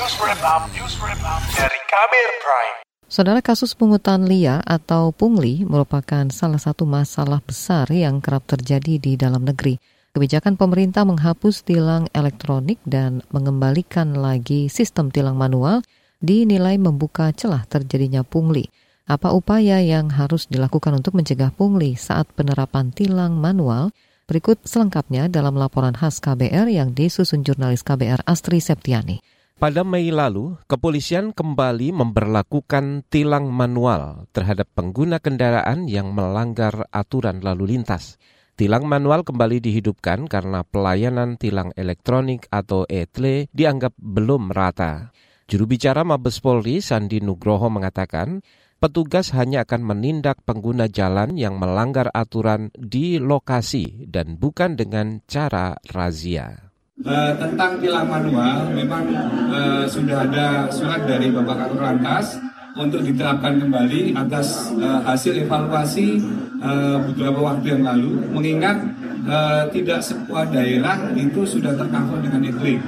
News Wrap Up, News Wrap Up dari Kabir Prime. Saudara kasus pungutan liar atau pungli merupakan salah satu masalah besar yang kerap terjadi di dalam negeri. Kebijakan pemerintah menghapus tilang elektronik dan mengembalikan lagi sistem tilang manual dinilai membuka celah terjadinya pungli. Apa upaya yang harus dilakukan untuk mencegah pungli saat penerapan tilang manual? Berikut selengkapnya dalam laporan khas KBR yang disusun jurnalis KBR Astri Septiani. Pada Mei lalu, kepolisian kembali memperlakukan tilang manual terhadap pengguna kendaraan yang melanggar aturan lalu lintas. Tilang manual kembali dihidupkan karena pelayanan tilang elektronik atau ETLE dianggap belum merata. Juru bicara Mabes Polri Sandi Nugroho mengatakan, petugas hanya akan menindak pengguna jalan yang melanggar aturan di lokasi dan bukan dengan cara razia. Uh, tentang tilang manual, memang uh, sudah ada surat dari Bapak Kakor Lantas untuk diterapkan kembali atas uh, hasil evaluasi uh, beberapa waktu yang lalu, mengingat uh, tidak semua daerah itu sudah tercover dengan iklim.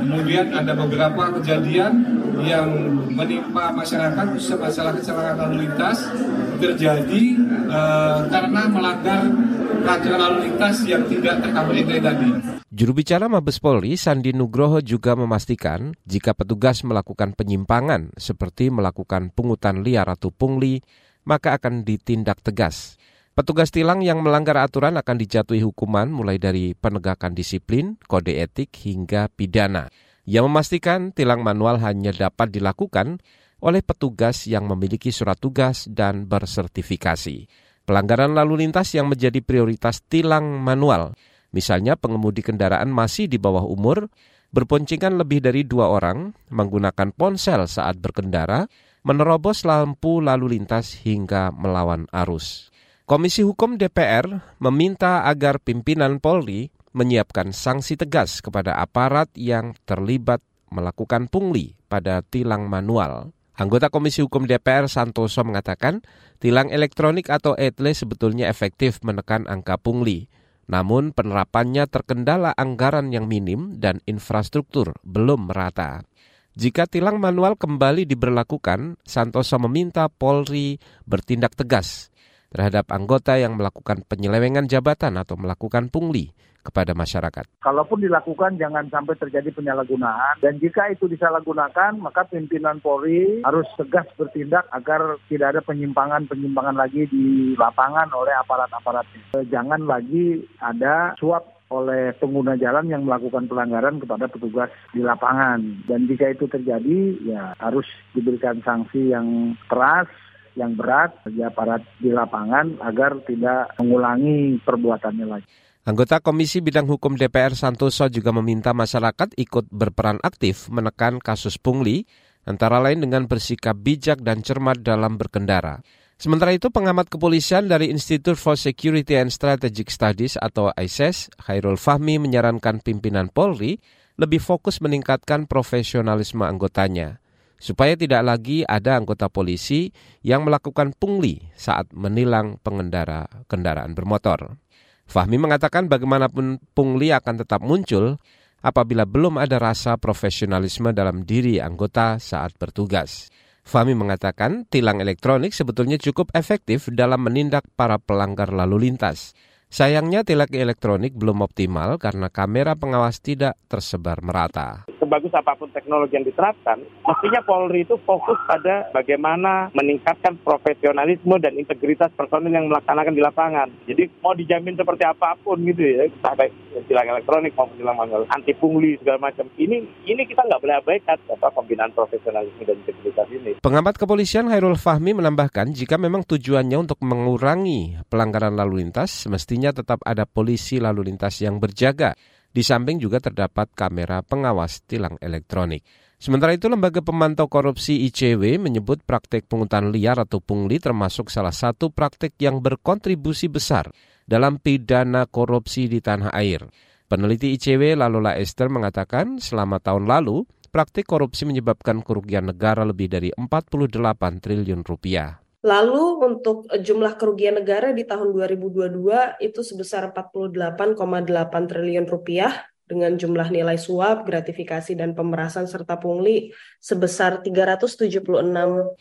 Kemudian ada beberapa kejadian yang menimpa masyarakat khususnya masalah kecelakaan lalu lintas terjadi uh, karena melanggar peraturan lalu lintas yang tidak tercover tadi. Juru bicara Mabes Polri Sandi Nugroho juga memastikan jika petugas melakukan penyimpangan seperti melakukan pungutan liar atau pungli, maka akan ditindak tegas. Petugas tilang yang melanggar aturan akan dijatuhi hukuman mulai dari penegakan disiplin, kode etik hingga pidana. Ia memastikan tilang manual hanya dapat dilakukan oleh petugas yang memiliki surat tugas dan bersertifikasi. Pelanggaran lalu lintas yang menjadi prioritas tilang manual, misalnya pengemudi kendaraan masih di bawah umur, berponcingan lebih dari dua orang, menggunakan ponsel saat berkendara, menerobos lampu lalu lintas hingga melawan arus. Komisi Hukum DPR meminta agar pimpinan Polri menyiapkan sanksi tegas kepada aparat yang terlibat melakukan pungli pada tilang manual. Anggota Komisi Hukum DPR Santoso mengatakan, tilang elektronik atau ETLE sebetulnya efektif menekan angka pungli. Namun penerapannya terkendala anggaran yang minim dan infrastruktur belum merata. Jika tilang manual kembali diberlakukan, Santoso meminta Polri bertindak tegas terhadap anggota yang melakukan penyelewengan jabatan atau melakukan pungli kepada masyarakat. Kalaupun dilakukan jangan sampai terjadi penyalahgunaan dan jika itu disalahgunakan maka pimpinan Polri harus tegas bertindak agar tidak ada penyimpangan-penyimpangan lagi di lapangan oleh aparat-aparatnya. Jangan lagi ada suap oleh pengguna jalan yang melakukan pelanggaran kepada petugas di lapangan. Dan jika itu terjadi, ya harus diberikan sanksi yang keras, yang berat bagi aparat di lapangan agar tidak mengulangi perbuatannya lagi. Anggota Komisi Bidang Hukum DPR Santoso juga meminta masyarakat ikut berperan aktif menekan kasus pungli, antara lain dengan bersikap bijak dan cermat dalam berkendara. Sementara itu, pengamat kepolisian dari Institute for Security and Strategic Studies atau ISIS, e Khairul Fahmi menyarankan pimpinan Polri lebih fokus meningkatkan profesionalisme anggotanya, supaya tidak lagi ada anggota polisi yang melakukan pungli saat menilang pengendara kendaraan bermotor. Fahmi mengatakan bagaimanapun pungli akan tetap muncul apabila belum ada rasa profesionalisme dalam diri anggota saat bertugas. Fahmi mengatakan tilang elektronik sebetulnya cukup efektif dalam menindak para pelanggar lalu lintas. Sayangnya tilang elektronik belum optimal karena kamera pengawas tidak tersebar merata sebagus apa pun teknologi yang diterapkan, mestinya Polri itu fokus pada bagaimana meningkatkan profesionalisme dan integritas personil yang melaksanakan di lapangan. Jadi mau dijamin seperti apa pun gitu ya, baik tilang elektronik maupun tilang manual, anti pungli segala macam. Ini ini kita nggak boleh abaikan apa pembinaan profesionalisme dan integritas ini. Pengamat kepolisian Hairul Fahmi menambahkan jika memang tujuannya untuk mengurangi pelanggaran lalu lintas, semestinya tetap ada polisi lalu lintas yang berjaga di samping juga terdapat kamera pengawas tilang elektronik. Sementara itu, Lembaga Pemantau Korupsi ICW menyebut praktek pungutan liar atau pungli termasuk salah satu praktek yang berkontribusi besar dalam pidana korupsi di tanah air. Peneliti ICW Lalola Esther mengatakan selama tahun lalu, praktik korupsi menyebabkan kerugian negara lebih dari 48 triliun rupiah. Lalu untuk eh, jumlah kerugian negara di tahun 2022 itu sebesar 48,8 triliun rupiah dengan jumlah nilai suap, gratifikasi, dan pemerasan serta pungli sebesar 376,7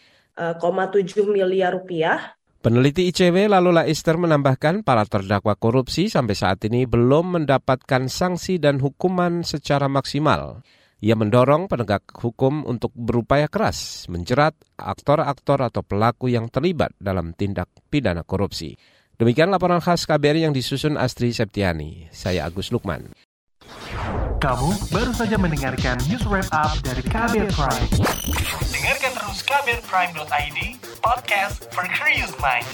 miliar rupiah. Peneliti ICW Lalula Laister menambahkan para terdakwa korupsi sampai saat ini belum mendapatkan sanksi dan hukuman secara maksimal. Ia mendorong penegak hukum untuk berupaya keras menjerat aktor-aktor atau pelaku yang terlibat dalam tindak pidana korupsi. Demikian laporan khas KBRI yang disusun Astri Septiani. Saya Agus Lukman. Kamu baru saja mendengarkan news wrap up dari KBR Prime. Dengarkan terus kbrprime.id, podcast for curious mind.